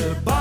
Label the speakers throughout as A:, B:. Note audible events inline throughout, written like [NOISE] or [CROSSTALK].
A: De bouw,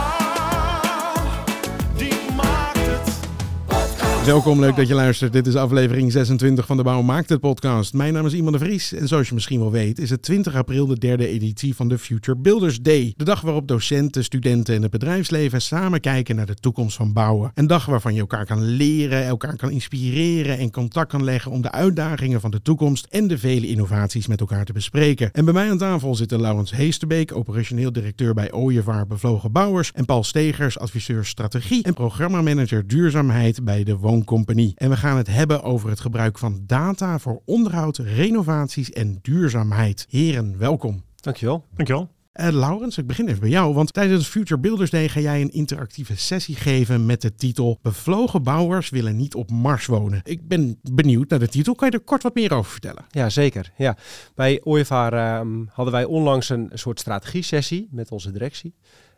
B: Welkom, leuk dat je luistert. Dit is aflevering 26 van de Bouw Maakt Het podcast. Mijn naam is Iman de Vries en zoals je misschien wel weet is het 20 april de derde editie van de Future Builders Day. De dag waarop docenten, studenten en het bedrijfsleven samen kijken naar de toekomst van bouwen. Een dag waarvan je elkaar kan leren, elkaar kan inspireren en contact kan leggen om de uitdagingen van de toekomst en de vele innovaties met elkaar te bespreken. En bij mij aan tafel zitten Laurens Heesterbeek, operationeel directeur bij Ooievaar Bevlogen Bouwers en Paul Stegers, adviseur strategie en programmamanager duurzaamheid bij de Wooncompagnie. En we gaan het hebben over het gebruik van data voor onderhoud, renovaties en duurzaamheid. Heren, welkom.
C: Dankjewel.
D: Dankjewel.
B: Uh, Laurens, ik begin even bij jou, want tijdens Future Builders Day ga jij een interactieve sessie geven met de titel Bevlogen bouwers willen niet op Mars wonen. Ik ben benieuwd naar de titel. Kan je er kort wat meer over vertellen?
C: Ja, zeker. Ja. Bij Ooievaar ehm, hadden wij onlangs een soort strategie-sessie met onze directie.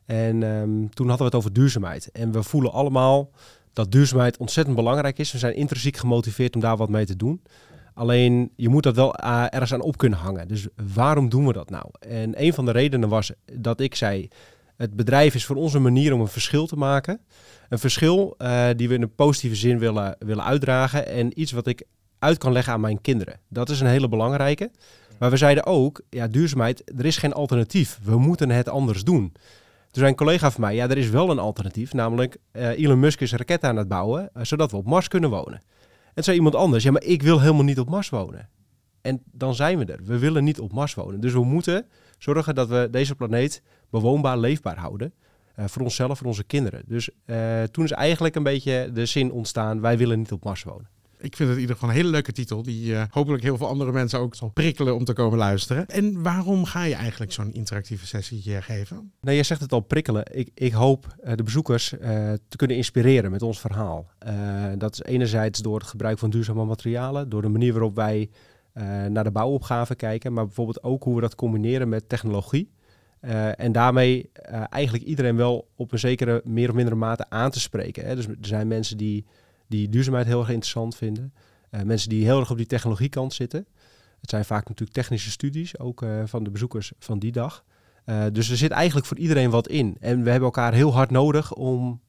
C: En ehm, toen hadden we het over duurzaamheid. En we voelen allemaal dat duurzaamheid ontzettend belangrijk is. We zijn intrinsiek gemotiveerd om daar wat mee te doen. Alleen je moet dat wel uh, ergens aan op kunnen hangen. Dus waarom doen we dat nou? En een van de redenen was dat ik zei: het bedrijf is voor ons een manier om een verschil te maken. Een verschil uh, die we in een positieve zin willen, willen uitdragen. En iets wat ik uit kan leggen aan mijn kinderen. Dat is een hele belangrijke. Maar we zeiden ook: ja, duurzaamheid, er is geen alternatief. We moeten het anders doen. Toen zei een collega van mij, ja, er is wel een alternatief. Namelijk, uh, Elon Musk is raketten aan het bouwen, uh, zodat we op Mars kunnen wonen. En zei iemand anders, ja, maar ik wil helemaal niet op Mars wonen. En dan zijn we er. We willen niet op Mars wonen. Dus we moeten zorgen dat we deze planeet bewoonbaar, leefbaar houden. Uh, voor onszelf, voor onze kinderen. Dus toen is eigenlijk een beetje de zin ontstaan, wij willen niet op Mars wonen.
B: Ik vind het in ieder geval een hele leuke titel, die uh, hopelijk heel veel andere mensen ook zal prikkelen om te komen luisteren. En waarom ga je eigenlijk zo'n interactieve sessie geven?
C: Nou, je zegt het al prikkelen. Ik, ik hoop uh, de bezoekers te kunnen inspireren met ons verhaal. dat is enerzijds door het gebruik van duurzame materialen, door de manier waarop wij naar de bouwopgave kijken, maar bijvoorbeeld ook hoe we dat combineren met technologie. en daarmee eigenlijk iedereen wel op een zekere meer of mindere mate aan te spreken. Hè. Dus er zijn mensen die die duurzaamheid heel erg interessant vinden. Uh, mensen die heel erg op die technologiekant zitten. Het zijn vaak natuurlijk technische studies, ook uh, van de bezoekers van die dag. Uh, dus er zit eigenlijk voor iedereen wat in. En we hebben elkaar heel hard nodig om,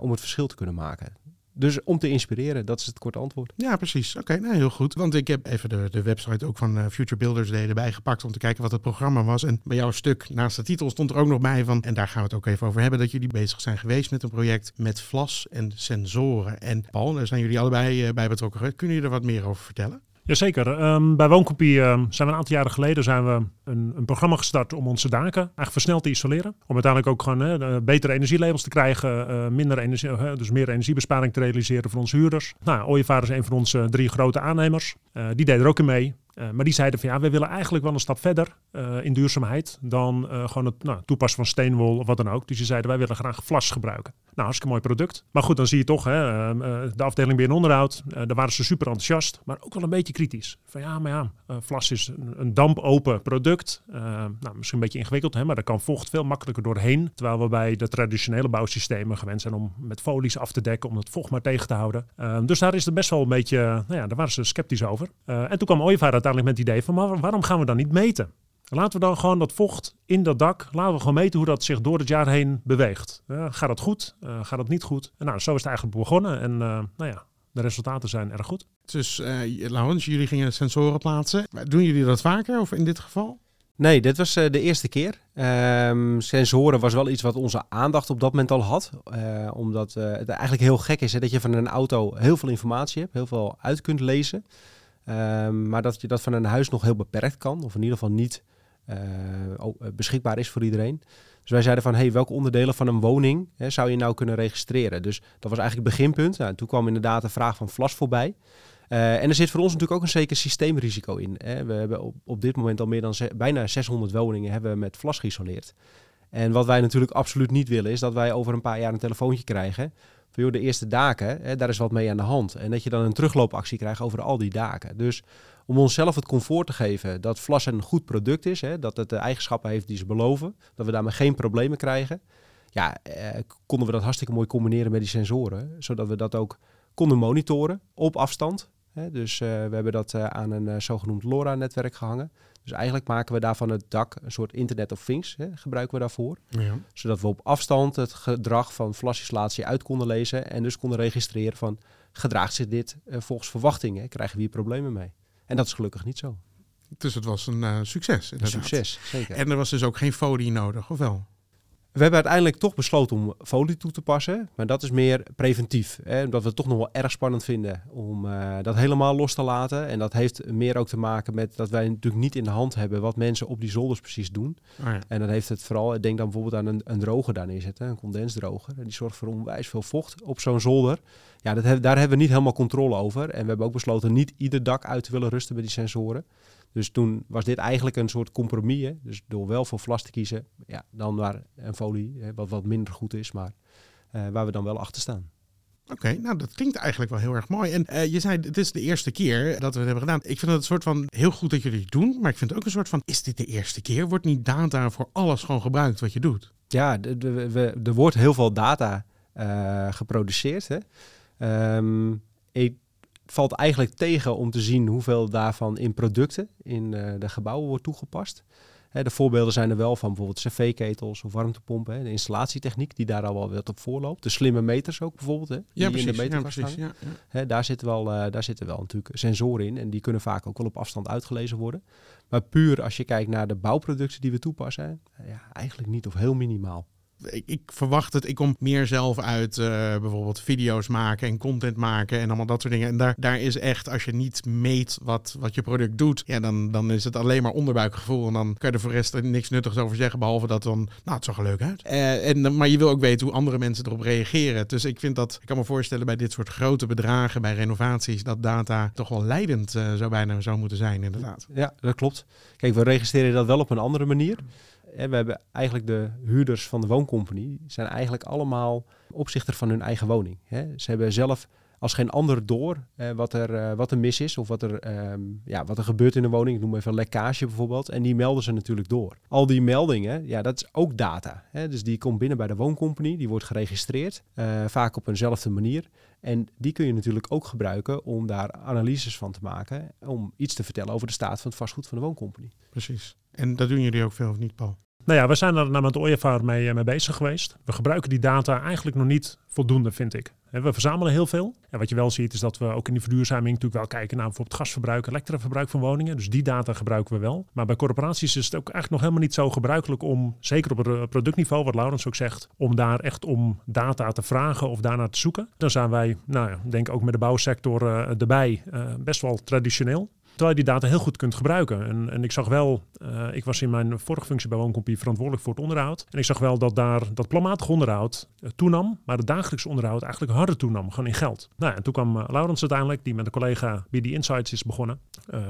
C: om het verschil te kunnen maken. Dus om te inspireren, dat is het korte antwoord.
B: Ja, precies. Oké, nou heel goed. Want ik heb even de, de website ook van uh, Future Builders Day erbij gepakt om te kijken wat het programma was. En bij jouw stuk naast de titel stond er ook nog bij van, en daar gaan we het ook even over hebben, dat jullie bezig zijn geweest met een project met vlas en sensoren. En Paul, daar zijn jullie allebei uh, bij betrokken. Kunnen jullie er wat meer over vertellen?
D: Jazeker. Um, bij Woonkopie um, zijn we een aantal jaren geleden zijn we een, een, programma gestart om onze daken eigenlijk versneld te isoleren. Om uiteindelijk ook gewoon betere energielabels te krijgen, uh, minder energie, uh, dus meer energiebesparing te realiseren voor onze huurders. Nou, Ooievaar is een van onze drie grote aannemers. die deed er ook in mee. Uh, maar die zeiden van ja, we willen eigenlijk wel een stap verder uh, in duurzaamheid dan uh, gewoon het nou, toepassen van steenwol of wat dan ook. Dus die zeiden wij willen graag vlas gebruiken. Nou, hartstikke mooi product. Maar goed, dan zie je toch hè, de afdeling binnen onderhoud. daar waren ze super enthousiast, maar ook wel een beetje kritisch. Van ja, maar ja, vlas is een, een dampopen product. nou, misschien een beetje ingewikkeld, hè, maar daar kan vocht veel makkelijker doorheen. Terwijl we bij de traditionele bouwsystemen gewend zijn om met folies af te dekken, om het vocht maar tegen te houden. dus daar is het best wel een beetje, nou ja, daar waren ze sceptisch over. en toen kwam Ooievaar uiteindelijk met het idee van, maar waarom gaan we dan niet meten? Laten we dan gewoon dat vocht in dat dak, laten we gewoon meten hoe dat zich door het jaar heen beweegt. Uh, gaat dat goed? Uh, gaat dat niet goed? En nou, zo is het eigenlijk begonnen. En uh, nou ja, de resultaten zijn erg goed.
B: Dus uh, Laurens, jullie gingen sensoren plaatsen. Doen jullie dat vaker of in dit geval?
C: Nee, dit was de eerste keer. Um, sensoren was wel iets wat onze aandacht op dat moment al had. Uh, omdat uh, het eigenlijk heel gek is hè, dat je van een auto heel veel informatie hebt, heel veel uit kunt lezen. Um, maar dat je dat van een huis nog heel beperkt kan, of in ieder geval niet uh, beschikbaar is voor iedereen. Dus wij zeiden van, hey, welke onderdelen van een woning hè, zou je nou kunnen registreren? Dus dat was eigenlijk het beginpunt. Nou, toen kwam inderdaad de vraag van vlas voorbij. Uh, en er zit voor ons natuurlijk ook een zeker systeemrisico in. Hè. We hebben op, op dit moment al meer dan bijna 600 woningen hebben we met vlas geïsoleerd. En wat wij natuurlijk absoluut niet willen, is dat wij over een paar jaar een telefoontje krijgen van de eerste daken, hè, daar is wat mee aan de hand. En dat je dan een terugloopactie krijgt over al die daken. Dus om onszelf het comfort te geven dat Vlas een goed product is, hè, dat het de eigenschappen heeft die ze beloven, dat we daarmee geen problemen krijgen, ja, eh, konden we dat hartstikke mooi combineren met die sensoren, zodat we dat ook konden monitoren op afstand. Hè? Dus eh, we hebben dat eh, aan een eh, zogenoemd LoRa-netwerk gehangen. Dus eigenlijk maken we daarvan het dak een soort Internet of Things, hè, gebruiken we daarvoor.
B: Ja.
C: Zodat we op afstand het gedrag van flashisolatie uit konden lezen en dus konden registreren van gedraagt zich dit eh, volgens verwachtingen, krijgen we hier problemen mee. En dat is gelukkig niet zo.
B: Dus het was een eh, succes.
C: Een succes, zeker.
B: En er was dus ook geen folie nodig, of wel?
C: We hebben uiteindelijk toch besloten om folie toe te passen. Maar dat is meer preventief. Hè? Omdat we het toch nog wel erg spannend vinden om eh, dat helemaal los te laten. En dat heeft meer ook te maken met dat wij natuurlijk niet in de hand hebben wat mensen op die zolders precies doen.
B: Oh ja.
C: En dan heeft het vooral, ik denk dan bijvoorbeeld aan een, een droger daar neerzetten, een condensdroger. En die zorgt voor onwijs veel vocht op zo'n zolder. Ja, dat daar hebben we niet helemaal controle over. En we hebben ook besloten niet ieder dak uit te willen rusten bij die sensoren. Dus toen was dit eigenlijk een soort compromis. Hè? Dus door wel voor vlas te kiezen, ja, dan maar een folie, hè, wat wat minder goed is, maar eh, waar we dan wel achter staan.
B: Oké, nou dat klinkt eigenlijk wel heel erg mooi. En eh, je zei, het is de eerste keer dat we het hebben gedaan. Ik vind het een soort van heel goed dat jullie het doen. Maar ik vind het ook een soort van, is dit de eerste keer? Wordt niet data voor alles gewoon gebruikt wat je doet?
C: Ja, de, de, we, er wordt heel veel data eh, geproduceerd. Hè? Ehm, ik, valt eigenlijk tegen om te zien hoeveel daarvan in producten in eh, de gebouwen wordt toegepast. Hè, de voorbeelden zijn er wel van bijvoorbeeld cv-ketels of warmtepompen. Hè, de installatietechniek die daar al wel wat op voorloopt. De slimme meters ook bijvoorbeeld. Hè, die in de
B: ja, precies. Ja, ja.
C: Hè, daar, zitten wel, eh, daar zitten wel natuurlijk sensoren in en die kunnen vaak ook wel op afstand uitgelezen worden. Maar puur als je kijkt naar de bouwproducten die we toepassen, ja, eigenlijk niet of heel minimaal.
B: Ik, verwacht het. Ik kom meer zelf uit eh, bijvoorbeeld video's maken en content maken en allemaal dat soort dingen. En daar, daar is echt, als je niet meet wat, wat je product doet, ja, dan, dan is het alleen maar onderbuikgevoel. En dan kan je er voor de rest niks nuttigs over zeggen, behalve dat dan, nou, het zag er leuk uit. Eh, en, maar je wil ook weten hoe andere mensen erop reageren. Dus ik vind dat, ik kan me voorstellen bij dit soort grote bedragen, bij renovaties, dat data toch wel leidend eh, zou bijna zou moeten zijn, inderdaad.
C: Ja, dat klopt. Kijk, we registreren dat wel op een andere manier. We hebben eigenlijk de huurders van de wooncompagnie zijn eigenlijk allemaal opzichter van hun eigen woning. Hè. Ze hebben zelf als geen ander door wat, er, eh, wat er mis is of wat er, ehm, ja, wat er gebeurt in de woning. Ik noem even lekkage bijvoorbeeld. En die melden ze natuurlijk door. Al die meldingen, ja, dat is ook data. Hè. Dus die komt binnen bij de wooncompagnie, die wordt geregistreerd, eh, vaak op eenzelfde manier. En die kun je natuurlijk ook gebruiken om daar analyses van te maken, om iets te vertellen over de staat van het vastgoed van de wooncompagnie.
B: Precies. En dat doen jullie ook veel of niet, Paul?
D: Nou ja, we zijn nou met de mee, eh, mee bezig geweest. We gebruiken die data eigenlijk nog niet voldoende, vind ik. We verzamelen heel veel. En wat je wel ziet is dat we ook in die verduurzaming natuurlijk wel kijken naar bijvoorbeeld gasverbruik, elektraverbruik van woningen. Dus die data gebruiken we wel. Maar bij corporaties is het ook eigenlijk nog helemaal niet zo gebruikelijk om, zeker op het productniveau, wat Laurens ook zegt, om daar echt om data te vragen of daarnaar te zoeken. Dan zijn wij, nou ja, denk ook met de bouwsector eh, erbij, eh, best wel traditioneel. Terwijl je die data heel goed kunt gebruiken. En, en ik zag wel, eh, ik was in mijn vorige functie bij Wooncompie verantwoordelijk voor het onderhoud. En ik zag wel dat daar dat planmatig onderhoud eh, toenam, maar het dagelijks onderhoud eigenlijk harder toenam, gewoon in geld. Nou, en toen kwam eh, Laurens uiteindelijk, die met een collega BD Insights is begonnen.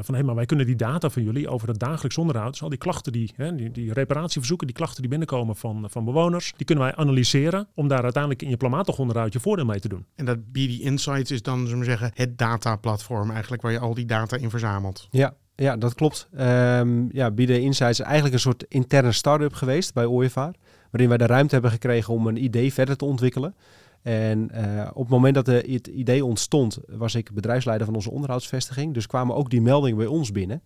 D: van hé, maar wij kunnen die data van jullie over het dagelijks onderhoud, dus al die klachten, die, hè, die, die reparatieverzoeken, die klachten die binnenkomen van, van bewoners, die kunnen wij analyseren om daar uiteindelijk in je planmatig onderhoud je voordeel mee te doen.
B: En dat BD Insights is dan, zullen we zeggen, het dataplatform eigenlijk waar je al die data in verzamelt.
C: Ja, ja dat klopt. Ehm ja, BD Insights is eigenlijk een soort interne start-up geweest bij OEVAR, waarin wij de ruimte hebben gekregen om een idee verder te ontwikkelen. En eh, op het moment dat het idee ontstond, was ik bedrijfsleider van onze onderhoudsvestiging. Dus kwamen ook die meldingen bij ons binnen.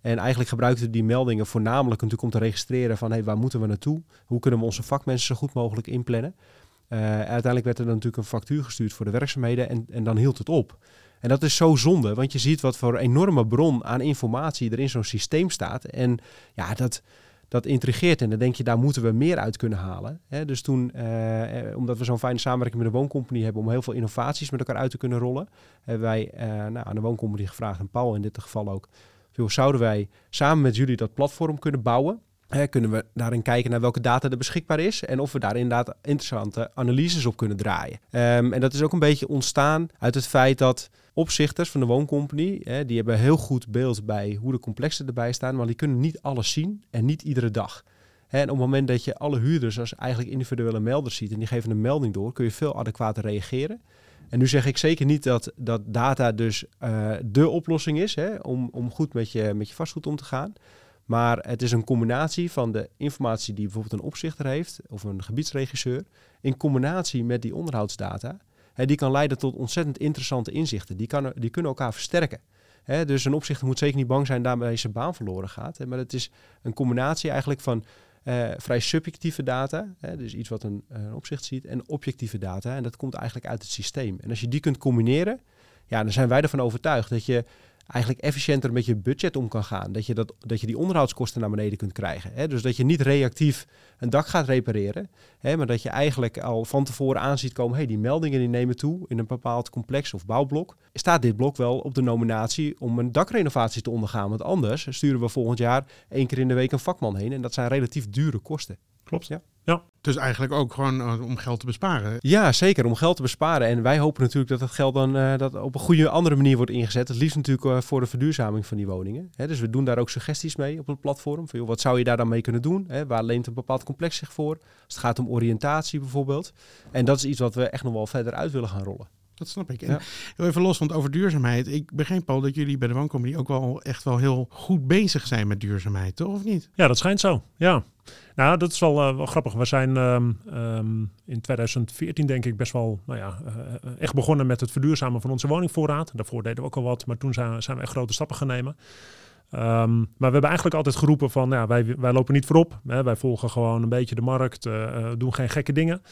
C: En eigenlijk gebruikten die meldingen voornamelijk natuurlijk om te registreren van hey, waar moeten we naartoe? Hoe kunnen we onze vakmensen zo goed mogelijk inplannen? Eh, uiteindelijk werd er dan natuurlijk een factuur gestuurd voor de werkzaamheden en, en dan hield het op. En dat is zo zonde, want je ziet wat voor enorme bron aan informatie er in zo'n systeem staat. En ja, dat, dat intrigeert en dan denk je, daar moeten we meer uit kunnen halen. Dus toen, eh, eh, omdat we zo'n fijne samenwerking met de wooncompagnie hebben om heel veel innovaties met elkaar uit te kunnen rollen, hebben wij eh, nou, aan de wooncompagnie gevraagd, en Paul in dit geval ook, zouden wij samen met jullie dat platform kunnen bouwen? Hè, kunnen we daarin kijken naar welke data er beschikbaar is en of we daar inderdaad interessante analyses op kunnen draaien. Ehm, en dat is ook een beetje ontstaan uit het feit dat opzichters van de wooncompagnie, hè, die hebben heel goed beeld bij hoe de complexen erbij staan, maar die kunnen niet alles zien en niet iedere dag. En op het moment dat je alle huurders als eigenlijk individuele melders ziet en die geven een melding door, kun je veel adequater reageren. En nu zeg ik zeker niet dat, dat data dus uh, de oplossing is hè, om, om goed met je, met je vastgoed om te gaan. Maar het is een combinatie van de informatie die bijvoorbeeld een opzichter heeft of een gebiedsregisseur, in combinatie met die onderhoudsdata. hè, die kan leiden tot ontzettend interessante inzichten. Die, kan, die kunnen elkaar versterken. Hè, dus een opzichter moet zeker niet bang zijn daarmee zijn baan verloren gaat. Hè, maar het is een combinatie eigenlijk van eh, vrij subjectieve data, hè, dus iets wat een, een opzicht ziet, en objectieve data. En dat komt eigenlijk uit het systeem. En als je die kunt combineren, ja, dan zijn wij ervan overtuigd dat je eigenlijk efficiënter met je budget om kan gaan. Dat je, dat, dat je die onderhoudskosten naar beneden kunt krijgen. Hè? Dus dat je niet reactief een dak gaat repareren. Hè? Maar dat je eigenlijk al van tevoren aanziet komen... hey, die meldingen die nemen toe in een bepaald complex of bouwblok. Staat dit blok wel op de nominatie om een dakrenovatie te ondergaan? Want anders sturen we volgend jaar één keer in de week een vakman heen. En dat zijn relatief dure kosten.
D: Klopt.
C: Ja.
D: Ja.
B: Dus eigenlijk ook gewoon eh, om geld te besparen.
C: Ja, zeker. Om geld te besparen. En wij hopen natuurlijk dat dat geld dan eh, dat op een goede andere manier wordt ingezet. Het liefst natuurlijk eh, voor de verduurzaming van die woningen. Hè, dus we doen daar ook suggesties mee op het platform. Van, joh, wat zou je daar dan mee kunnen doen? Hè, waar leent een bepaald complex zich voor? Als het gaat om oriëntatie bijvoorbeeld. En dat is iets wat we echt nog wel verder uit willen gaan rollen.
B: Dat snap ik. En
C: Ja.
B: heel even los, want over duurzaamheid. Ik begreep al dat jullie bij de Wooncompany ook wel echt wel heel goed bezig zijn met duurzaamheid, toch? Of niet?
D: Ja, dat schijnt zo. Ja. Nou, dat is wel, eh, wel grappig. We zijn ehm, ehm, in 2014 denk ik best wel nou ja, eh, echt begonnen met het verduurzamen van onze woningvoorraad. Daarvoor deden we ook al wat, maar toen zijn, zijn we echt grote stappen gaan nemen. Ehm, maar we hebben eigenlijk altijd geroepen van, ja, wij, wij lopen niet voorop. Hè, wij volgen gewoon een beetje de markt, eh, eh, doen geen gekke dingen.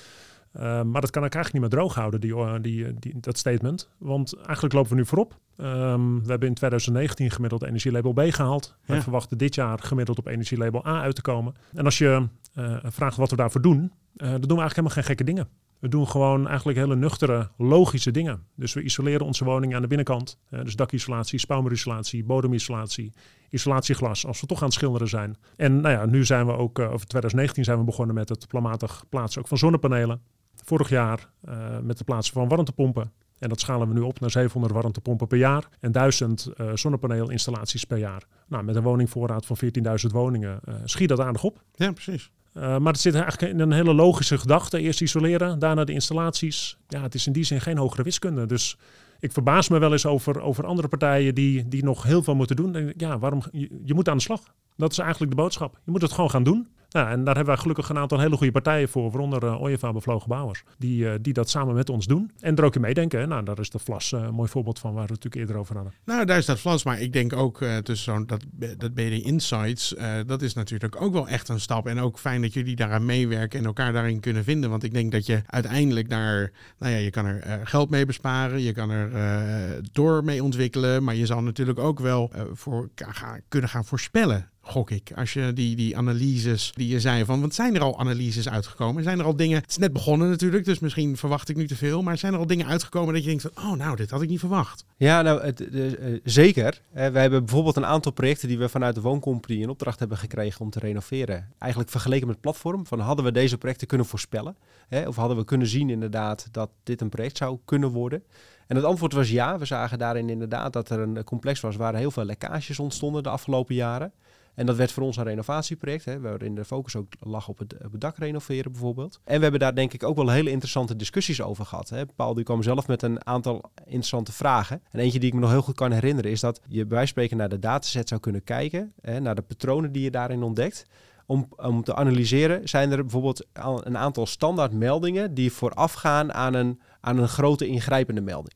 D: Ehm, maar dat kan ik eigenlijk niet meer droog houden, die, eh, die, die, dat statement. Want eigenlijk lopen we nu voorop. Ehm, we hebben in 2019 gemiddeld energielabel B gehaald. We
B: Ja.
D: verwachten dit jaar gemiddeld op energielabel A uit te komen. En als je eh, vraagt wat we daarvoor doen, eh, dan doen we eigenlijk helemaal geen gekke dingen. We doen gewoon eigenlijk hele nuchtere, logische dingen. Dus we isoleren onze woningen aan de binnenkant. Eh, dus dakisolatie, spouwmuurisolatie, bodemisolatie, isolatieglas, als we toch aan het schilderen zijn. En nou ja, nu zijn we ook, eh, over 2019 zijn we begonnen met het planmatig plaatsen ook van zonnepanelen. Vorig jaar eh, met het plaatsen van warmtepompen. En dat schalen we nu op naar 700 warmtepompen per jaar en 1000 eh, zonnepaneelinstallaties per jaar. Nou, met een woningvoorraad van 14.000 woningen eh, schiet dat aardig op.
B: Ja, precies.
D: Uh, maar het zit eigenlijk in een hele logische gedachte. Eerst isoleren, daarna de installaties. Ja, het is in die zin geen hogere wiskunde. Dus ik verbaas me wel eens over, over andere partijen die, die nog heel veel moeten doen. En ja, waarom? Je, je moet aan de slag. Dat is eigenlijk de boodschap. Je moet het gewoon gaan doen. Nou, en daar hebben wij gelukkig een aantal hele goede partijen voor, waaronder uh, Bevlogen Bouwers, die, uh, die dat samen met ons doen. En er ook in meedenken. Nou, daar is de Vlas uh, een mooi voorbeeld van, waar we het natuurlijk eerder over hadden.
B: Nou, daar is dat Vlas, maar ik denk ook tussen zo'n dat, dat BD Insights, dat is natuurlijk ook wel echt een stap. En ook fijn dat jullie daaraan meewerken en elkaar daarin kunnen vinden. Want ik denk dat je uiteindelijk daar, nou ja, je kan er geld mee besparen, je kan er door mee ontwikkelen, maar je zal natuurlijk ook wel voor gaan, kunnen gaan voorspellen gok ik. Als je die, die analyses die je zei van, want zijn er al analyses uitgekomen? Zijn er al dingen, het is net begonnen natuurlijk, dus misschien verwacht ik nu te veel, maar zijn er al dingen uitgekomen dat je denkt van, oh nou, dit had ik niet verwacht?
C: Ja, nou, het, de, uh, zeker. Uh, wij hebben bijvoorbeeld een aantal projecten die we vanuit de wooncompany in opdracht hebben gekregen om te renoveren. Eigenlijk vergeleken met het platform, van hadden we deze projecten kunnen voorspellen? Hè? Of hadden we kunnen zien inderdaad dat dit een project zou kunnen worden? En het antwoord was ja. We zagen daarin inderdaad dat er een complex was waar heel veel lekkages ontstonden de afgelopen jaren. En dat werd voor ons een renovatieproject, hè, waarin de focus ook lag op het, het dak renoveren bijvoorbeeld. En we hebben daar denk ik ook wel hele interessante discussies over gehad. Hè. Paul die kwam zelf met een aantal interessante vragen. En eentje die ik me nog heel goed kan herinneren is dat je bij wijze spreken naar de dataset zou kunnen kijken, hè, naar de patronen die je daarin ontdekt. Om, om te analyseren, zijn er bijvoorbeeld een aantal standaard meldingen die voorafgaan aan een, aan een grote ingrijpende melding.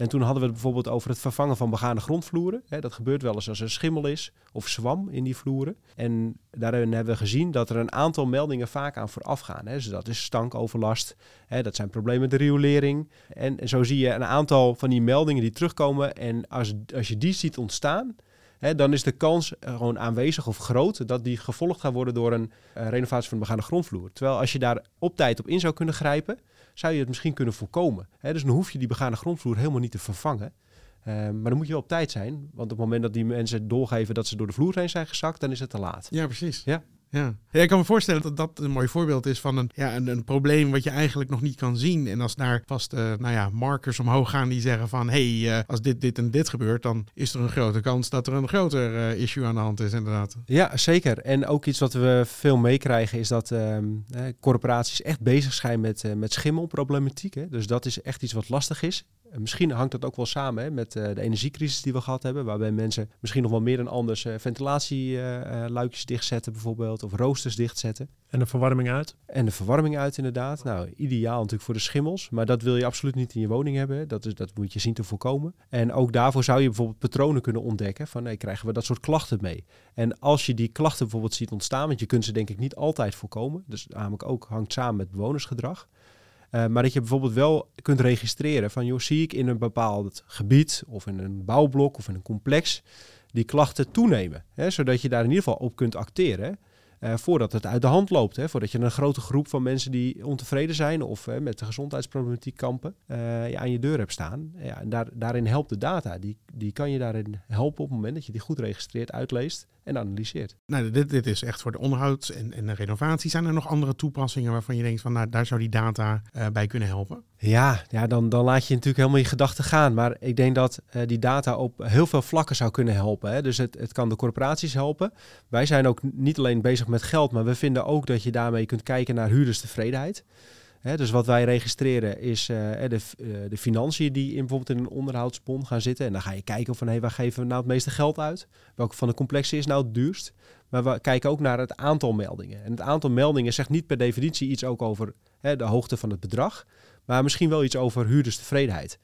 C: En toen hadden we het bijvoorbeeld over het vervangen van begane grondvloeren. Dat gebeurt wel eens als er schimmel is of zwam in die vloeren. En daarin hebben we gezien dat er een aantal meldingen vaak aan vooraf gaan. Dus dat is stankoverlast, dat zijn problemen met de riolering. En, zo zie je een aantal van die meldingen die terugkomen. En als, als je die ziet ontstaan, dan is de kans gewoon aanwezig of groot dat die gevolgd gaat worden door een uh, renovatie van de begane grondvloer. Terwijl als je daar op tijd op in zou kunnen grijpen, zou je het misschien kunnen voorkomen. Hè, dus dan hoef je die begane grondvloer helemaal niet te vervangen. Uh, maar dan moet je wel op tijd zijn. Want op het moment dat die mensen doorgeven dat ze door de vloer heen zijn gezakt, dan is het te laat.
B: Ja, precies.
C: Ja.
B: Ja. ja, ik kan me voorstellen dat dat een mooi voorbeeld is van een, ja, een, een probleem wat je eigenlijk nog niet kan zien. En als daar vast uh, nou ja, markers omhoog gaan die zeggen van hé, hey, uh, als dit, dit en dit gebeurt, dan is er een grote kans dat er een groter uh, issue aan de hand is, inderdaad.
C: Ja, zeker. En ook iets wat we veel meekrijgen is dat um, corporaties echt bezig zijn met, met schimmelproblematiek. Hè? Dus dat is echt iets wat lastig is. En misschien hangt dat ook wel samen hè, met eh, de energiecrisis die we gehad hebben, waarbij mensen misschien nog wel meer dan anders uh, ventilatieluikjes dichtzetten bijvoorbeeld, of roosters dichtzetten.
D: En de verwarming uit?
C: En de verwarming uit inderdaad. Nou, ideaal natuurlijk voor de schimmels, maar dat wil je absoluut niet in je woning hebben. Dat, is, dat moet je zien te voorkomen. En ook daarvoor zou je bijvoorbeeld patronen kunnen ontdekken van, hey, krijgen we dat soort klachten mee? En als je die klachten bijvoorbeeld ziet ontstaan, want je kunt ze denk ik niet altijd voorkomen, dus namelijk ook hangt samen met bewonersgedrag. Uh, maar dat je bijvoorbeeld wel kunt registreren van, joh, zie ik in een bepaald gebied of in een bouwblok of in een complex die klachten toenemen. Hè, zodat je daar in ieder geval op kunt acteren. Uh, voordat het uit de hand loopt. Hè? Voordat je een grote groep van mensen die ontevreden zijn of uh, met de gezondheidsproblematiek kampen, uh, aan je deur hebt staan. Ja, en daar, daarin helpt de data. Die, die kan je daarin helpen op het moment dat je die goed registreert, uitleest en analyseert.
B: Nou, dit, dit is echt voor de onderhoud en, en de renovatie. Zijn er nog andere toepassingen waarvan je denkt van nou, daar zou die data bij kunnen helpen?
C: Ja, ja dan, dan laat je natuurlijk helemaal je gedachten gaan. Maar ik denk dat uh, die data op heel veel vlakken zou kunnen helpen. Hè. Dus het, het kan de corporaties helpen. Wij zijn ook niet alleen bezig met geld, maar we vinden ook dat je daarmee kunt kijken naar huurderstevredenheid. Hè, dus wat wij registreren is uh, de, uh, de financiën die in, bijvoorbeeld in een onderhoudsbon gaan zitten. En dan ga je kijken van hey, waar geven we nou het meeste geld uit? Welke van de complexen is nou het duurst? Maar we kijken ook naar het aantal meldingen. En het aantal meldingen zegt niet per definitie iets ook over de hoogte van het bedrag. Maar misschien wel iets over huurderstevredenheid.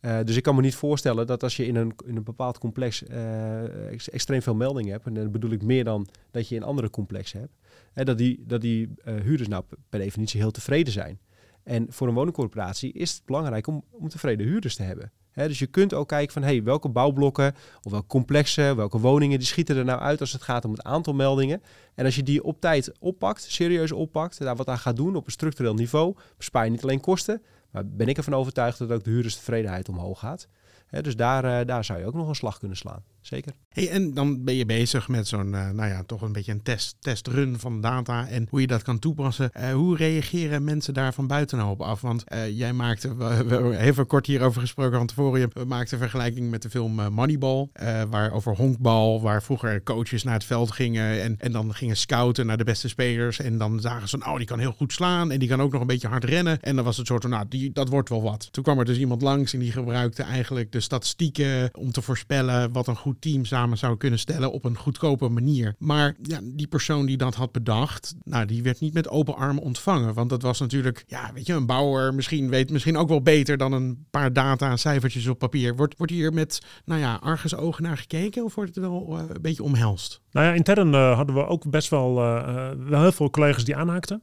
C: Uh, dus ik kan me niet voorstellen dat als je in een, in een bepaald complex uh, extreem veel meldingen hebt, en dan bedoel ik meer dan dat je in andere complexen hebt, hè, dat die, dat die huurders nou per definitie heel tevreden zijn. En voor een woningcorporatie is het belangrijk om, om tevreden huurders te hebben. Dus je kunt ook kijken van hey, welke bouwblokken of welke complexen, welke woningen, die schieten er nou uit als het gaat om het aantal meldingen. En als je die op tijd oppakt, serieus oppakt, daar wat aan gaat doen op een structureel niveau, bespaar je niet alleen kosten, maar ben ik ervan overtuigd dat ook de huurderstevredenheid omhoog gaat. Dus daar, uh, daar zou je ook nog een slag kunnen slaan. Zeker.
B: Hey, en dan ben je bezig met zo'n, uh, nou ja, toch een beetje een test, testrun van data en hoe je dat kan toepassen. Uh, hoe reageren mensen daar van buitenop af? Want uh, jij maakte, we hebben even kort hierover gesproken van tevoren, je maakte een vergelijking met de film Moneyball, waar over honkbal, waar vroeger coaches naar het veld gingen en, en dan gingen scouten naar de beste spelers en dan zagen ze, oh die kan heel goed slaan en die kan ook nog een beetje hard rennen. En dan was het soort van, nou die, dat wordt wel wat. Toen kwam er dus iemand langs en die gebruikte eigenlijk de statistieken om te voorspellen wat een goed team samen zou kunnen stellen op een goedkope manier. Maar ja, die persoon die dat had bedacht, nou, die werd niet met open armen ontvangen. Want dat was natuurlijk, ja, weet je, een bouwer misschien weet misschien ook wel beter dan een paar data cijfertjes op papier. Wordt, wordt hier met, nou ja, argusogen naar gekeken of wordt het wel uh, een beetje omhelst?
D: Nou ja, intern uh, hadden we ook best wel, uh, wel heel veel collega's die aanhaakten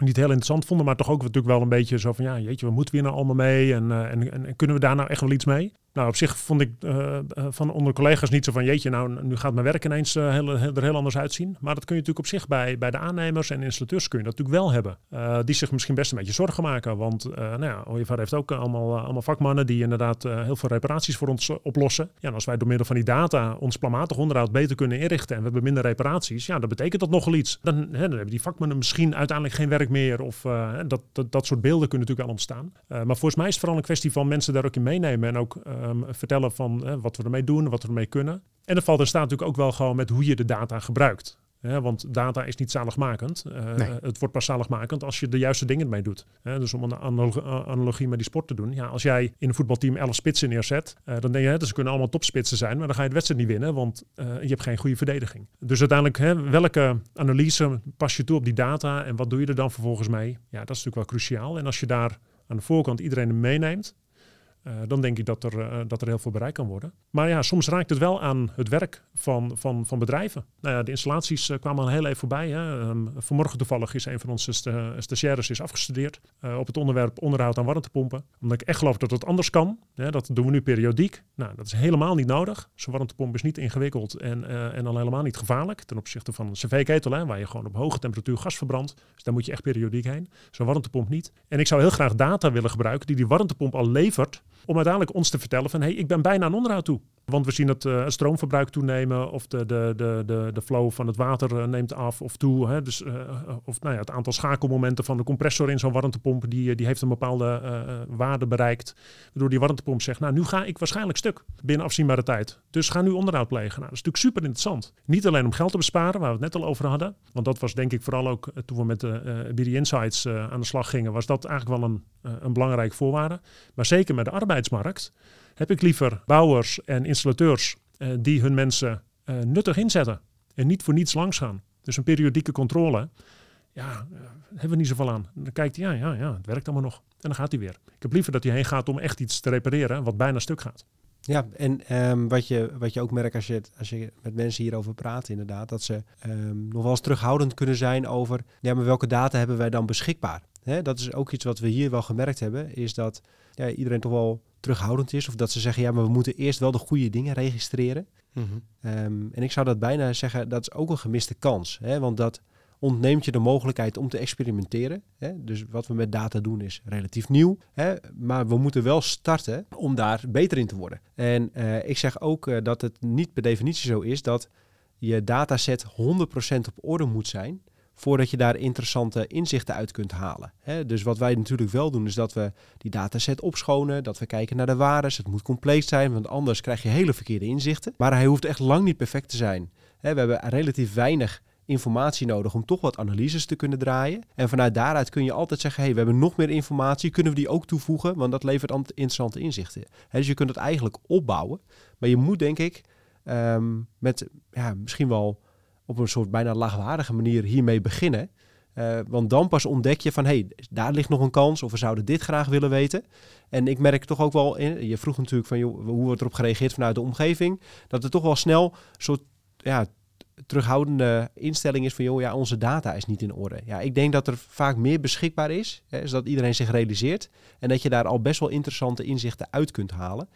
D: niet heel interessant vonden, maar toch ook natuurlijk wel een beetje zo van ja, jeetje, we moeten we hier nou allemaal mee en, en, en, kunnen we daar nou echt wel iets mee? Nou, op zich vond ik uh, van onder collega's niet zo van jeetje, nou nu gaat mijn werk ineens uh, heel, er heel anders uitzien. Maar dat kun je natuurlijk op zich bij, bij de aannemers en installateurs kun je dat natuurlijk wel hebben. die zich misschien best een beetje zorgen maken. Want nou ja, OIVAR heeft ook allemaal, allemaal vakmannen die inderdaad heel veel reparaties voor ons oplossen. Ja, en als wij door middel van die data ons planmatig onderhoud beter kunnen inrichten en we hebben minder reparaties, ja, dat betekent dat nogal iets. Dan, hè, dan hebben die vakmannen misschien uiteindelijk geen werk meer of dat, dat, dat soort beelden kunnen natuurlijk al ontstaan. maar volgens mij is het vooral een kwestie van mensen daar ook in meenemen en ook Um, vertellen van uh, wat we ermee doen, wat we ermee kunnen. En er valt er staat natuurlijk ook wel gewoon met hoe je de data gebruikt. Hè, want data is niet zaligmakend. Uh, nee. Het wordt pas zaligmakend als je de juiste dingen ermee doet. Hè, dus om een analogie met die sport te doen. Ja, als jij in een voetbalteam 11 spitsen neerzet, uh, dan denk je, hè, ze kunnen allemaal topspitsen zijn, maar dan ga je de wedstrijd niet winnen, want uh, je hebt geen goede verdediging. Dus uiteindelijk, hè, welke analyse pas je toe op die data en wat doe je er dan vervolgens mee? Ja, dat is natuurlijk wel cruciaal. En als je daar aan de voorkant iedereen meeneemt, uh, dan denk ik dat er, uh, dat er heel veel bereikt kan worden. Maar ja, soms raakt het wel aan het werk van, van, van bedrijven. Nou ja, de installaties uh, kwamen al heel even voorbij. Hè. Um, vanmorgen toevallig is een van onze st stagiaires is afgestudeerd op het onderwerp onderhoud aan warmtepompen. Omdat ik echt geloof dat het anders kan. Dat doen we nu periodiek. Nou, dat is helemaal niet nodig. Zo'n warmtepomp is niet ingewikkeld en, en al helemaal niet gevaarlijk. Ten opzichte van een cv-ketel, waar je gewoon op hoge temperatuur gas verbrandt. Dus daar moet je echt periodiek heen. Zo'n warmtepomp niet. En ik zou heel graag data willen gebruiken die die warmtepomp al levert om uiteindelijk ons te vertellen van hé, hey, ik ben bijna aan onderhoud toe. Want we zien het, eh, het stroomverbruik toenemen of de, de, de, de, de flow van het water eh, neemt af of toe. Hè? Dus, eh, of nou ja, het aantal schakelmomenten van de compressor in zo'n warmtepomp, die, die heeft een bepaalde waarde bereikt. Waardoor die warmtepomp zegt, nou nu ga ik waarschijnlijk stuk binnen afzienbare tijd. Dus ga nu onderhoud plegen. Nou, dat is natuurlijk super interessant. Niet alleen om geld te besparen, waar we het net al over hadden. Want dat was denk ik vooral ook toen we met de BD Insights aan de slag gingen, was dat eigenlijk wel een, een belangrijke voorwaarde. Maar zeker met de arbeidsmarkt heb ik liever bouwers en installateurs eh, die hun mensen eh, nuttig inzetten. En niet voor niets langs gaan. Dus een periodieke controle. Ja, eh, hebben we niet zoveel aan. Dan kijkt hij, ja, ja, ja, het werkt allemaal nog. En dan gaat hij weer. Ik heb liever dat hij heen gaat om echt iets te repareren wat bijna stuk gaat.
C: Ja, en ehm, wat, je, wat je ook merkt als je, als je met mensen hierover praat, inderdaad, dat ze ehm, nog wel eens terughoudend kunnen zijn over, ja, maar welke data hebben wij dan beschikbaar? Dat is ook iets wat we hier wel gemerkt hebben, is dat ja, iedereen toch wel terughoudend is. Of dat ze zeggen, ja, maar we moeten eerst wel de goede dingen registreren.
B: Mhm.
C: Ehm, en ik zou dat bijna zeggen, dat is ook een gemiste kans. Hè? Want dat ontneemt je de mogelijkheid om te experimenteren. Hè? Dus wat we met data doen is relatief nieuw. Hè? Maar we moeten wel starten om daar beter in te worden. En eh, ik zeg ook eh, dat het niet per definitie zo is dat je dataset 100% op orde moet zijn voordat je daar interessante inzichten uit kunt halen. Dus wat wij natuurlijk wel doen, is dat we die dataset opschonen, dat we kijken naar de waardes. Het moet compleet zijn, want anders krijg je hele verkeerde inzichten. Maar hij hoeft echt lang niet perfect te zijn. We hebben relatief weinig informatie nodig om toch wat analyses te kunnen draaien. En vanuit daaruit kun je altijd zeggen, hey, we hebben nog meer informatie, kunnen we die ook toevoegen? Want dat levert interessante inzichten. Dus je kunt het eigenlijk opbouwen. Maar je moet denk ik ehm, met ja, misschien wel op een soort bijna laagwaardige manier hiermee beginnen. Eh, want dan pas ontdek je van, hé, hey, daar ligt nog een kans of we zouden dit graag willen weten. En ik merk toch ook wel, in, je vroeg natuurlijk van joh, hoe wordt erop gereageerd vanuit de omgeving, dat er toch wel snel een soort ja, terughoudende instelling is van joh, ja, onze data is niet in orde. Ja, ik denk dat er vaak meer beschikbaar is, hè, zodat iedereen zich realiseert en dat je daar al best wel interessante inzichten uit kunt halen.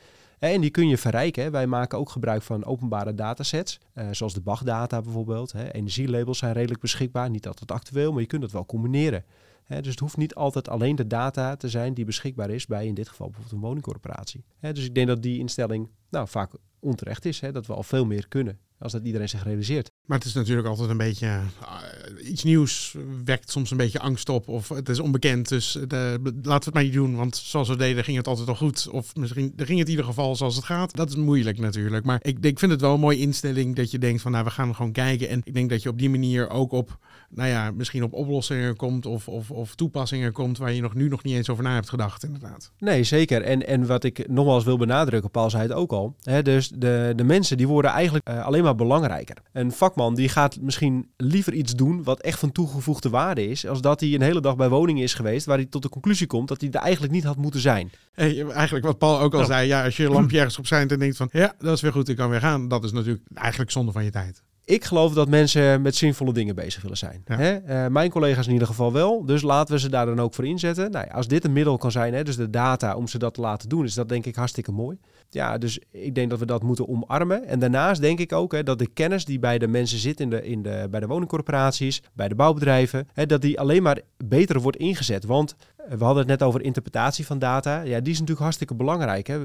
C: En die kun je verrijken. Wij maken ook gebruik van openbare datasets, eh, zoals de BAG-data bijvoorbeeld. Energielabels zijn redelijk beschikbaar, niet altijd actueel, maar je kunt dat wel combineren. Dus het hoeft niet altijd alleen de data te zijn die beschikbaar is bij in dit geval bijvoorbeeld een woningcorporatie. Dus ik denk dat die instelling nou, vaak onterecht is, dat we al veel meer kunnen als dat iedereen zich realiseert.
B: Maar het is natuurlijk altijd een beetje. eh, iets nieuws wekt soms een beetje angst op. Of het is onbekend. Dus eh, laten we het maar niet doen. Want zoals we deden ging het altijd al goed. Of misschien ging het in ieder geval zoals het gaat. Dat is moeilijk natuurlijk. Maar ik, ik vind het wel een mooie instelling dat je denkt van nou we gaan gewoon kijken. En ik denk dat je op die manier ook op. Nou ja, misschien op oplossingen komt of, of, of toepassingen komt waar je nog nu nog niet eens over na hebt gedacht, inderdaad.
C: Nee, zeker. En, en wat ik nogmaals wil benadrukken, Paul zei het ook al. Hè, dus de, de mensen die worden eigenlijk eh, alleen maar belangrijker. Een vakman die gaat misschien liever iets doen wat echt van toegevoegde waarde is, als dat hij een hele dag bij woningen is geweest waar hij tot de conclusie komt dat hij er eigenlijk niet had moeten zijn.
B: Hey, eigenlijk wat Paul ook al zei. Ja, als je je lampje ergens op zijn en denkt van ja, dat is weer goed, ik kan weer gaan. Dat is natuurlijk eigenlijk zonde van je tijd.
C: Ik geloof dat mensen met zinvolle dingen bezig willen zijn.
B: Ja.
C: Hè? Eh, mijn collega's in ieder geval wel. Dus laten we ze daar dan ook voor inzetten. Nou, ja, als dit een middel kan zijn, hè, dus de data om ze dat te laten doen, is dat denk ik hartstikke mooi. Ja, dus ik denk dat we dat moeten omarmen. En daarnaast denk ik ook hè, dat de kennis die bij de mensen zit in de, in de, bij de woningcorporaties, bij de bouwbedrijven, hè, dat die alleen maar beter wordt ingezet. Want we hadden het net over interpretatie van data. Ja, die is natuurlijk hartstikke belangrijk. Hè.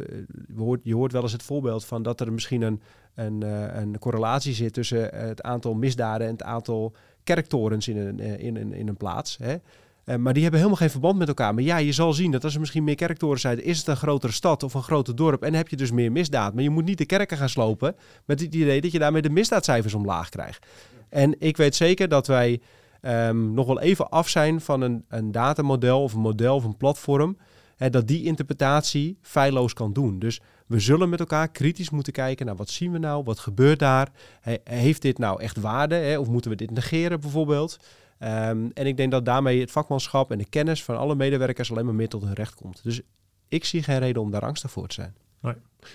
C: Hoort, je hoort wel eens het voorbeeld van dat er misschien een, een, eh, correlatie zit tussen eh, het aantal misdaden en het aantal kerktorens in een, eh, in in een plaats. Hè. Maar die hebben helemaal geen verband met elkaar. Maar ja, je zal zien dat als er misschien meer kerktorens zijn, is het een grotere stad of een groter dorp en heb je dus meer misdaad. Maar je moet niet de kerken gaan slopen met het idee dat je daarmee de misdaadcijfers omlaag krijgt. En ik weet zeker dat wij ehm, nog wel even af zijn van een, een datamodel of een model of een platform. Hè, dat die interpretatie feilloos kan doen. Dus we zullen met elkaar kritisch moeten kijken naar wat zien we nou, wat gebeurt daar. He- heeft dit nou echt waarde hè, of moeten we dit negeren bijvoorbeeld? Ehm, en ik denk dat daarmee het vakmanschap en de kennis van alle medewerkers alleen maar meer tot hun recht komt. Dus ik zie geen reden om daar angstig voor te zijn.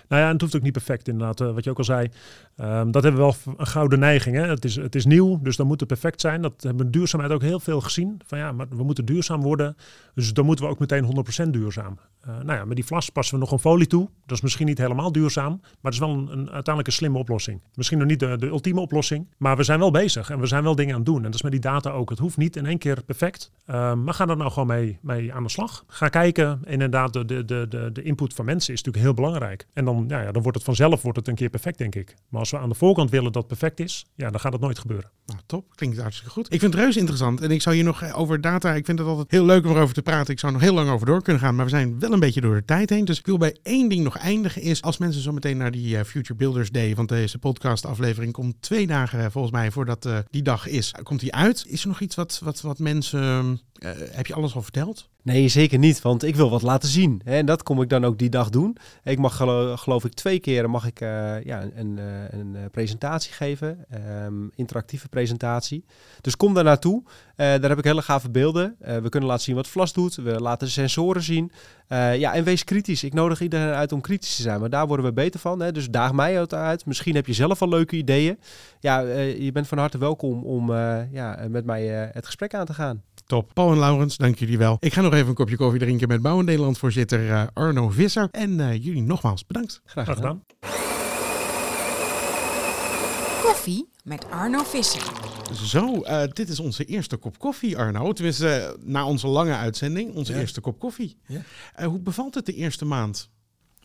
D: Nou ja, en het hoeft ook niet perfect inderdaad, eh, wat je ook al zei. Ehm, dat hebben we wel een gouden neiging. Hè? Het, is, het is nieuw, dus dan moet het perfect zijn. Dat hebben we duurzaamheid ook heel veel gezien. Van ja, maar we moeten duurzaam worden. Dus dan moeten we ook meteen 100% duurzaam. Eh, nou ja, met die vlas passen we nog een folie toe. Dat is misschien niet helemaal duurzaam, maar het is wel een, een uiteindelijk een slimme oplossing. Misschien nog niet de, de ultieme oplossing, maar we zijn wel bezig en we zijn wel dingen aan het doen. En dat is met die data ook. Het hoeft niet in één keer perfect, Ehm, maar ga er nou gewoon mee, mee aan de slag. Ga kijken. Inderdaad, de, de, de, de, de input van mensen is natuurlijk heel belangrijk. En dan, ja, dan wordt het vanzelf wordt het een keer perfect, denk ik. Maar als we aan de voorkant willen dat perfect is, ja, dan gaat het nooit gebeuren.
B: Nou, top. Klinkt hartstikke goed. Ik vind het reuze interessant. En ik zou hier nog eh, over data. Ik vind het altijd heel leuk om erover te praten. Ik zou nog heel lang over door kunnen gaan. Maar we zijn wel een beetje door de tijd heen. Dus ik wil bij één ding nog eindigen. Is als mensen zo meteen naar die eh, Future Builders Day. Want deze podcast aflevering komt twee dagen eh, volgens mij voordat die dag is. Komt die uit? Is er nog iets wat, wat, wat mensen. Eh, heb je alles al verteld?
C: Nee, zeker niet, want ik wil wat laten zien. En dat kom ik dan ook die dag doen. Ik mag gelo- geloof ik twee keer mag ik, eh, ja, een, eh, een presentatie geven, ehm, interactieve presentatie. Dus kom daar naartoe. Daar heb ik hele gave beelden. We kunnen laten zien wat Vlas doet. We laten de sensoren zien. Ja, en wees kritisch. Ik nodig iedereen uit om kritisch te zijn, maar daar worden we beter van. Hè? Dus daag mij uit-. Misschien heb je zelf al leuke ideeën. Ja, je bent van harte welkom om ja, met mij het gesprek aan te gaan.
B: Top. Paul en Laurens, dank jullie wel. Ik ga nog even een kopje koffie drinken met Bouwen Nederland voorzitter eh, Arno Visser. En eh, jullie nogmaals bedankt.
C: Graag
D: Graag
C: gedaan.
E: Koffie met Arno Visser.
B: Zo, eh, dit is onze eerste kop koffie, Arno. Tenminste, na onze lange uitzending, onze
F: Ja.
B: eerste kop koffie.
F: Ja.
B: Eh, hoe bevalt het de eerste maand?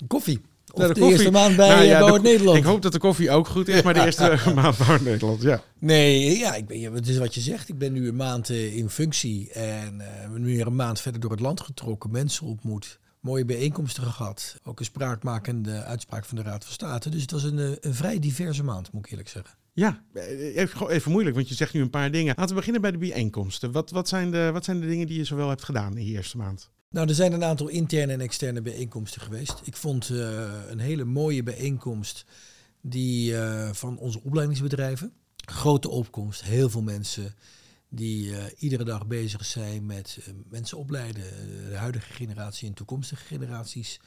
F: Koffie. Of
B: Nou,
F: de, eerste maand bij
B: Nou ja, de-
F: Bouw Nederland.
B: Ik hoop dat de koffie ook goed is, maar de eerste [LAUGHS] maand Bouwen Nederland, ja.
F: Nee, ja, ik ben, het is wat je zegt. Ik ben nu een maand eh, in functie en eh, we ben nu weer een maand verder door het land getrokken, mensen ontmoet, mooie bijeenkomsten gehad. Ook een spraakmakende uitspraak van de Raad van State. Dus het was een, eh, een vrij diverse maand, moet ik eerlijk zeggen.
B: Ja, eh, even, even moeilijk, want je zegt nu een paar dingen. Laten we beginnen bij de bijeenkomsten. Wat, wat, zijn, de, wat zijn de dingen die je zowel hebt gedaan in die eerste maand?
F: Nou, er zijn een aantal interne en externe bijeenkomsten geweest. Ik vond eh, een hele mooie bijeenkomst die eh, van onze opleidingsbedrijven. Grote opkomst, heel veel mensen die eh, iedere dag bezig zijn met mensen opleiden. de huidige generatie en toekomstige generaties.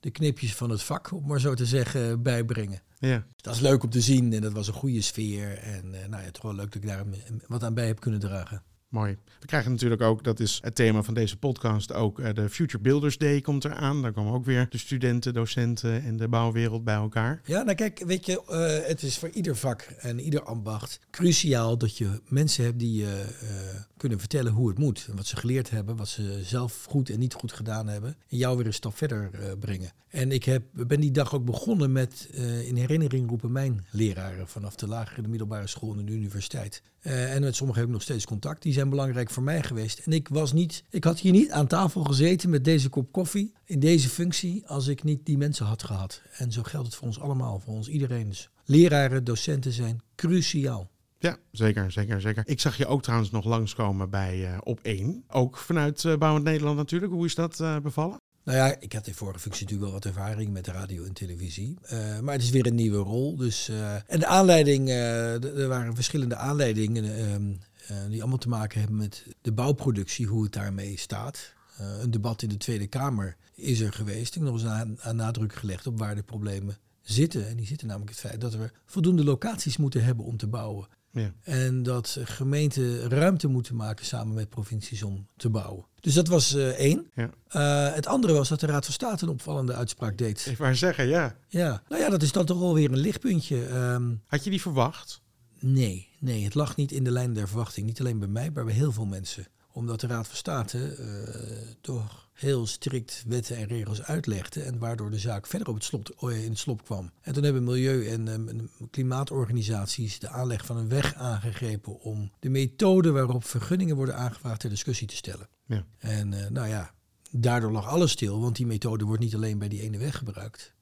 F: De knipjes van het vak, om maar zo te zeggen, bijbrengen.
B: Ja,
F: Dat is leuk om te zien en dat was een goede sfeer. En nou ja, toch wel leuk dat ik daar wat aan bij heb kunnen dragen.
B: Mooi. We krijgen natuurlijk ook, dat is het thema van deze podcast, ook eh, de Future Builders Day komt eraan. Daar komen ook weer de studenten, docenten en de bouwwereld bij elkaar.
F: Ja, nou kijk, weet je, eh, het is voor ieder vak en ieder ambacht cruciaal dat je mensen hebt die je eh, kunnen vertellen hoe het moet. Wat ze geleerd hebben, wat ze zelf goed en niet goed gedaan hebben. En jou weer een stap verder brengen. En ik heb, ben die dag ook begonnen met in herinnering roepen mijn leraren vanaf de lagere, de middelbare school en de universiteit. En met sommigen heb ik nog steeds contact. Die zijn belangrijk voor mij geweest. En ik was niet, ik had hier niet aan tafel gezeten met deze kop koffie in deze functie als ik niet die mensen had gehad. En zo geldt het voor ons allemaal, voor ons iedereen. Dus leraren, docenten zijn cruciaal.
B: Ja, zeker, zeker, zeker. Ik zag je ook trouwens nog langskomen bij eh, Op 1. Ook vanuit eh Bouwend Nederland natuurlijk. Hoe is dat eh, bevallen?
F: Nou ja, ik had in vorige functie natuurlijk wel wat ervaring met radio en televisie. Maar het is weer een nieuwe rol. Dus, en de aanleiding, er waren verschillende aanleidingen ehm, eh, die allemaal te maken hebben met de bouwproductie, hoe het daarmee staat. Eh, een debat in de Tweede Kamer is er geweest. En er was aan, aan nadruk gelegd op waar de problemen zitten. En die zitten namelijk het feit dat we voldoende locaties moeten hebben om te bouwen.
B: Ja.
F: En dat gemeenten ruimte moeten maken samen met provincies om te bouwen. Dus dat was eh, één.
B: Ja.
F: Eh, het andere was dat de Raad van State een opvallende uitspraak deed.
B: Ik maar zeggen, ja.
F: Ja, nou ja, dat is dan toch wel weer een lichtpuntje. Ehm,
B: Had je die verwacht?
F: Nee, nee, het lag niet in de lijn der verwachting. Niet alleen bij mij, maar bij heel veel mensen. Omdat de Raad van State eh, toch heel strikt wetten en regels uitlegde. En waardoor de zaak verder op het slot, in het slop kwam. En toen hebben milieu- en ehm, klimaatorganisaties de aanleg van een weg aangegrepen om de methode waarop vergunningen worden aangevraagd ter discussie te stellen.
B: Ja.
F: En eh, nou ja, daardoor lag alles stil, want die methode wordt niet alleen bij die ene weg gebruikt.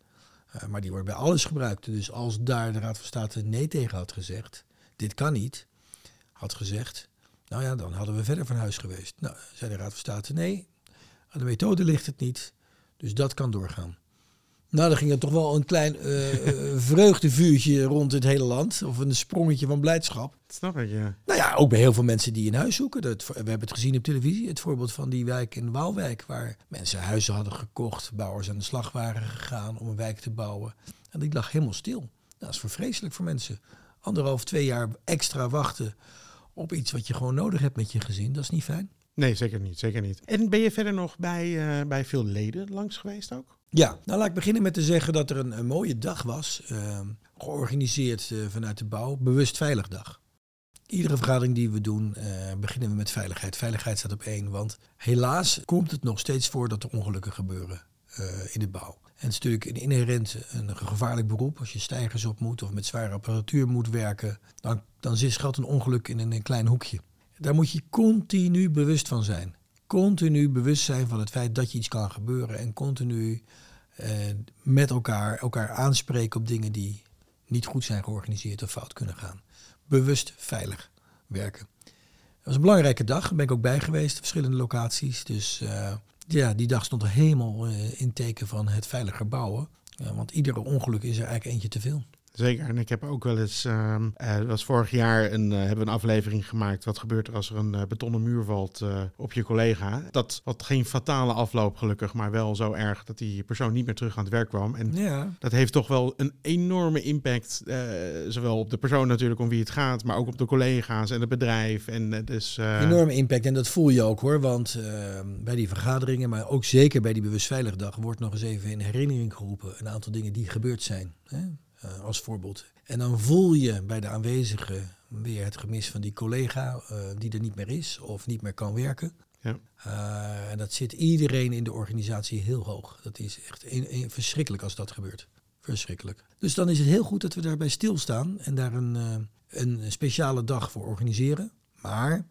F: Uh, maar die wordt bij alles gebruikt. Dus als daar de Raad van State nee tegen had gezegd, dit kan niet, had gezegd, nou ja, dan hadden we verder van huis geweest. Nou, zei de Raad van State nee, aan de methode ligt het niet, dus dat kan doorgaan. Nou, dan ging er toch wel een klein uh, [LAUGHS] vreugdevuurtje rond het hele land, of een sprongetje van blijdschap.
B: Dat snap ik, ja.
F: Nou ja, ook bij heel veel mensen die een huis zoeken. Dat, we hebben het gezien op televisie, het voorbeeld van die wijk in Waalwijk, waar mensen huizen hadden gekocht, bouwers aan de slag waren gegaan om een wijk te bouwen. En die lag helemaal stil. Nou, dat is vreselijk voor mensen. Anderhalf, twee jaar extra wachten op iets wat je gewoon nodig hebt met je gezin, dat is niet fijn.
B: Nee, zeker niet, zeker niet. En ben je verder nog bij, uh, bij veel leden langs geweest ook?
F: Ja, nou laat ik beginnen met te zeggen dat er een, een mooie dag was, uh, georganiseerd uh, vanuit de bouw, Bewust Veilig Dag. Iedere vergadering die we doen, uh, beginnen we met veiligheid. Veiligheid staat op één, want helaas komt het nog steeds voor dat er ongelukken gebeuren in de bouw. En het is natuurlijk een inherent een gevaarlijk beroep. Als je stijgers op moet of met zware apparatuur moet werken, dan, dan zit schuilt een ongeluk in een, een klein hoekje. Daar moet je continu bewust van zijn. Continu bewust zijn van het feit dat je iets kan gebeuren. En continu eh, met elkaar, elkaar aanspreken op dingen die niet goed zijn georganiseerd of fout kunnen gaan. Bewust veilig werken. Het was een belangrijke dag. Daar ben ik ook bij geweest, verschillende locaties. Dus eh, ja, die dag stond er helemaal eh, in teken van het veiliger bouwen. Want iedere ongeluk is er eigenlijk eentje te veel.
B: Zeker. En ik heb ook wel eens, ehm eh, het was vorig jaar, een, eh, hebben we een aflevering gemaakt. Wat gebeurt er als er een eh, betonnen muur valt eh, op je collega? Dat had geen fatale afloop gelukkig, maar wel zo erg dat die persoon niet meer terug aan het werk kwam. En
F: Ja,
B: dat heeft toch wel een enorme impact, eh, zowel op de persoon natuurlijk om wie het gaat, maar ook op de collega's en het bedrijf. En dus, eh,
F: enorme impact. En dat voel je ook hoor. Want bij die vergaderingen, maar ook zeker bij die Bewust Veilig Dag, wordt nog eens even in herinnering geroepen. Een aantal dingen die gebeurd zijn. Hè? Eh, als voorbeeld. En dan voel je bij de aanwezigen weer het gemis van die collega eh, die er niet meer is of niet meer kan werken.
B: Ja.
F: Eh, en dat zit iedereen in de organisatie heel hoog. Dat is echt een- een- verschrikkelijk als dat gebeurt. Verschrikkelijk. Dus dan is het heel goed dat we daarbij stilstaan en daar een, een speciale dag voor organiseren. Maar het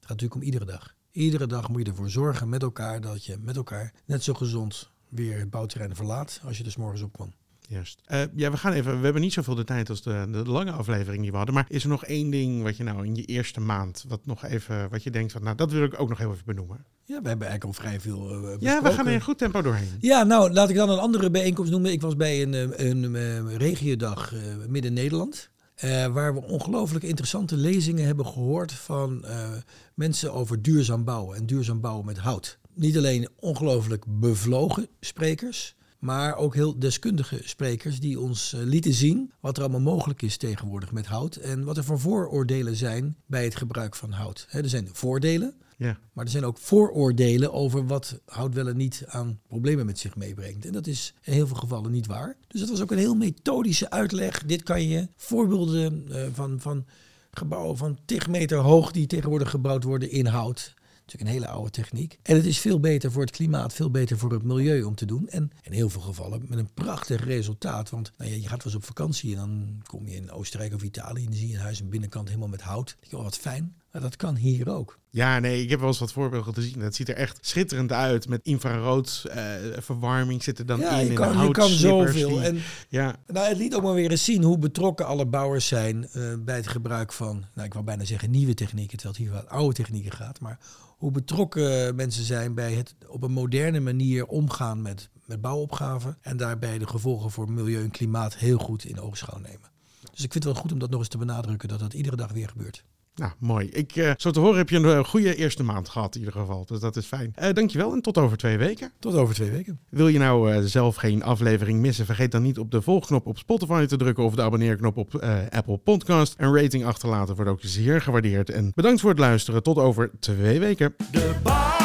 F: gaat natuurlijk om iedere dag. Iedere dag moet je ervoor zorgen met elkaar dat je met elkaar net zo gezond weer het bouwterrein verlaat als je er 's morgens op kwam.
B: Juist. Eh, ja, we gaan even. We hebben niet zoveel de tijd als de, de lange aflevering die we hadden. Maar is er nog één ding wat je nou in je eerste maand, wat nog even, wat je denkt van, nou, dat wil ik ook nog heel even benoemen.
F: Ja, we hebben eigenlijk al vrij veel eh,
B: Ja, we gaan er in goed tempo doorheen.
F: Ja, nou, laat ik dan een andere bijeenkomst noemen. Ik was bij een, eh, een, eh, regiodag Midden-Nederland. eh, waar we ongelooflijk interessante lezingen hebben gehoord van eh, mensen over duurzaam bouwen en duurzaam bouwen met hout. Niet alleen ongelooflijk bevlogen sprekers, maar ook heel deskundige sprekers die ons eh, lieten zien wat er allemaal mogelijk is tegenwoordig met hout en wat er voor vooroordelen zijn bij het gebruik van hout. Er zijn voordelen,
B: Ja.
F: maar er zijn ook vooroordelen over wat hout wel en niet aan problemen met zich meebrengt. En dat is in heel veel gevallen niet waar. Dus dat was ook een heel methodische uitleg. Dit kan je voorbeelden eh, van, van gebouwen van tig meter hoog die tegenwoordig gebouwd worden in hout. Natuurlijk een hele oude techniek. En het is veel beter voor het klimaat, veel beter voor het milieu om te doen. En in heel veel gevallen met een prachtig resultaat. Want nou ja, je gaat wel eens op vakantie en dan kom je in Oostenrijk of Italië en dan zie je een huis aan binnenkant helemaal met hout. Denk je, oh wat fijn. Maar dat kan hier ook.
B: Ja, nee, ik heb wel eens wat voorbeelden gezien. Het ziet er echt schitterend uit. Met infrarood eh, verwarming zit er dan
F: Ja,
B: in.
F: je kan, je kan zoveel.
B: die-
F: En
B: Ja,
F: Nou, het liet ook maar weer eens zien hoe betrokken alle bouwers zijn eh, bij het gebruik van, nou, ik wil bijna zeggen nieuwe technieken, terwijl het hier wel oude technieken gaat. Maar hoe betrokken mensen zijn bij het op een moderne manier omgaan met, met bouwopgaven. En daarbij de gevolgen voor milieu en klimaat heel goed in oogschouw nemen. Dus ik vind het wel goed om dat nog eens te benadrukken, dat dat iedere dag weer gebeurt.
B: Nou mooi. Ik, eh, zo te horen heb je een eh, goede eerste maand gehad in ieder geval. Dus dat is fijn. Eh, dankjewel en tot over twee weken.
F: Tot over twee weken.
B: Wil je nou eh, zelf geen aflevering missen? Vergeet dan niet op de volgknop op Spotify te drukken of de abonneerknop op eh, Apple Podcast. Een rating achterlaten wordt ook zeer gewaardeerd. En bedankt voor het luisteren. Tot over twee weken.
A: De